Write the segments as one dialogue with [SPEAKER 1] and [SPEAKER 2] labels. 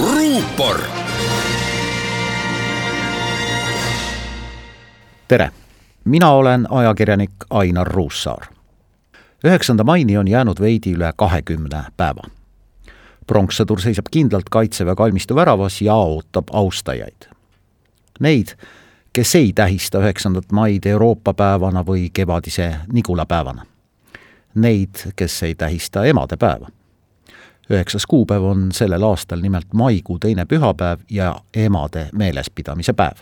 [SPEAKER 1] ruupor.
[SPEAKER 2] tere, mina olen ajakirjanik Ainar Ruussaar. üheksanda maini on jäänud veidi üle kahekümne päeva. pronkssõdur seisab kindlalt Kaitseväe kalmistu väravas ja ootab austajaid. Neid, kes ei tähista üheksandat maid Euroopa päevana või kevadise Nigula päevana. Neid, kes ei tähista emadepäeva üheksas kuupäev on sellel aastal nimelt maikuu teine pühapäev ja emade meelespidamise päev.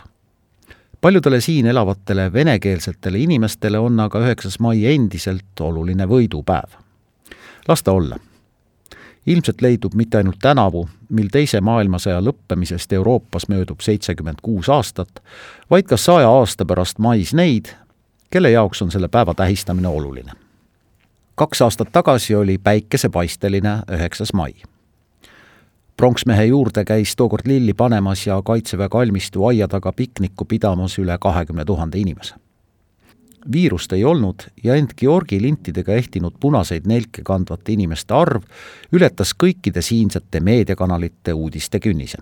[SPEAKER 2] paljudele siin elavatele venekeelsetele inimestele on aga üheksas mai endiselt oluline võidupäev. las ta olla. ilmselt leidub mitte ainult tänavu, mil Teise maailmasõja lõppemisest Euroopas möödub seitsekümmend kuus aastat, vaid ka saja aasta pärast mais neid, kelle jaoks on selle päeva tähistamine oluline kaks aastat tagasi oli päikesepaisteline üheksas mai. pronksmehe juurde käis tookord lilli panemas ja Kaitseväe kalmistu aia taga piknikku pidamas üle kahekümne tuhande inimese. viirust ei olnud ja end Georgi lintidega ehtinud punaseid nelke kandvate inimeste arv ületas kõikide siinsete meediakanalite uudiste künnise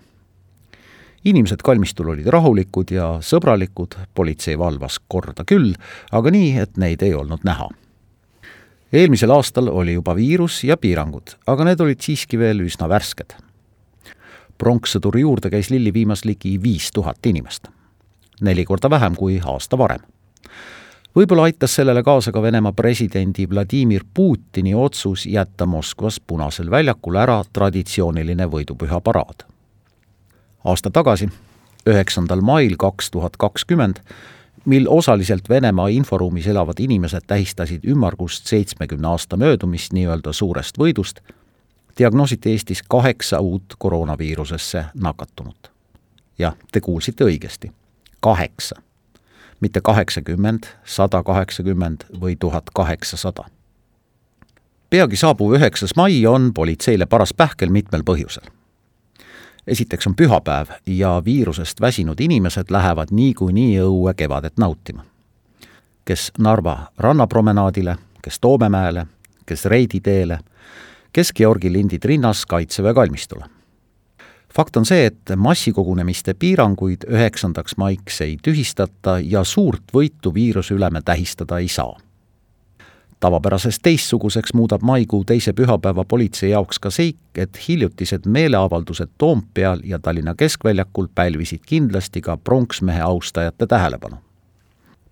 [SPEAKER 2] inimesed kalmistul olid rahulikud ja sõbralikud, politsei valvas korda küll, aga nii, et neid ei olnud näha eelmisel aastal oli juba viirus ja piirangud, aga need olid siiski veel üsna värsked. pronkssõduri juurde käis lilli viimas ligi viis tuhat inimest. neli korda vähem kui aasta varem. võib-olla aitas sellele kaasa ka Venemaa presidendi Vladimir Putini otsus jätta Moskvas Punasel väljakul ära traditsiooniline võidupüha paraad. aasta tagasi, üheksandal mail kaks tuhat kakskümmend, mil osaliselt Venemaa inforuumis elavad inimesed tähistasid ümmargust seitsmekümne aasta möödumist nii-öelda suurest võidust, diagnoositi Eestis kaheksa uut koroonaviirusesse nakatunut. jah, te kuulsite õigesti, kaheksa. mitte kaheksakümmend, sada kaheksakümmend või tuhat kaheksasada. peagi saabuv üheksas mai on politseile paras pähkel mitmel põhjusel esiteks on pühapäev ja viirusest väsinud inimesed lähevad niikuinii õue kevadet nautima. kes Narva rannapromenaadile, kes Toomemäele, kes Reidi teele, kes Georgi lindid rinnas Kaitseväe kalmistule. fakt on see, et massikogunemiste piiranguid üheksandaks maiks ei tühistata ja suurt võitu viiruse üle me tähistada ei saa tavapärasest teistsuguseks muudab maikuu teise pühapäeva politsei jaoks ka seik, et hiljutised meeleavaldused Toompeal ja Tallinna keskväljakul pälvisid kindlasti ka pronksmehe austajate tähelepanu.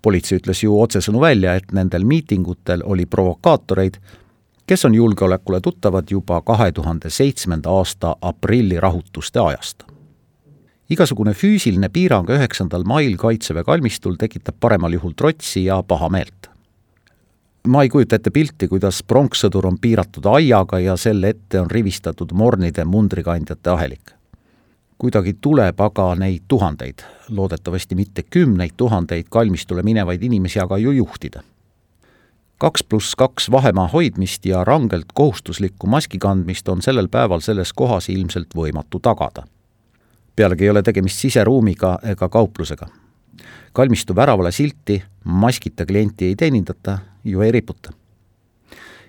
[SPEAKER 2] politsei ütles ju otsesõnu välja, et nendel miitingutel oli provokaatoreid, kes on julgeolekule tuttavad juba kahe tuhande seitsmenda aasta aprilli rahutuste ajast igasugune füüsiline piirang üheksandal mail Kaitseväe kalmistul tekitab paremal juhul trotsi ja pahameelt ma ei kujuta ette pilti, kuidas pronkssõdur on piiratud aiaga ja selle ette on rivistatud mornide mundrikandjate ahelik. kuidagi tuleb aga neid tuhandeid, loodetavasti mitte kümneid tuhandeid kalmistule minevaid inimesi aga ju juhtida. kaks pluss kaks vahemaa hoidmist ja rangelt kohustuslikku maski kandmist on sellel päeval selles kohas ilmselt võimatu tagada. pealegi ei ole tegemist siseruumiga ega kauplusega kalmistu väravale silti maskita klienti ei teenindata, ju ei riputa.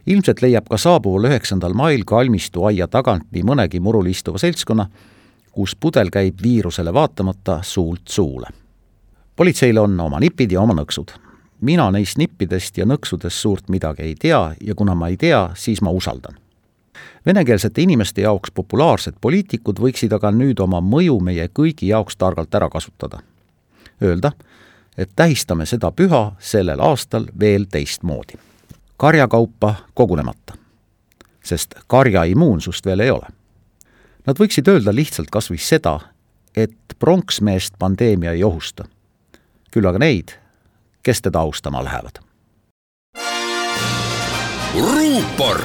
[SPEAKER 2] ilmselt leiab ka saabuval üheksandal mail kalmistu aia tagant nii mõnegi murul istuva seltskonna, kus pudel käib viirusele vaatamata suult suule. politseil on oma nipid ja oma nõksud. mina neist nippidest ja nõksudest suurt midagi ei tea ja kuna ma ei tea, siis ma usaldan venekeelsete inimeste jaoks populaarsed poliitikud võiksid aga nüüd oma mõju meie kõigi jaoks targalt ära kasutada öelda, et tähistame seda püha sellel aastal veel teistmoodi. karjakaupa kogunemata. sest karja immuunsust veel ei ole. Nad võiksid öelda lihtsalt kas või seda, et pronksmeest pandeemia ei ohusta. küll aga neid, kes teda austama lähevad.
[SPEAKER 1] ruupor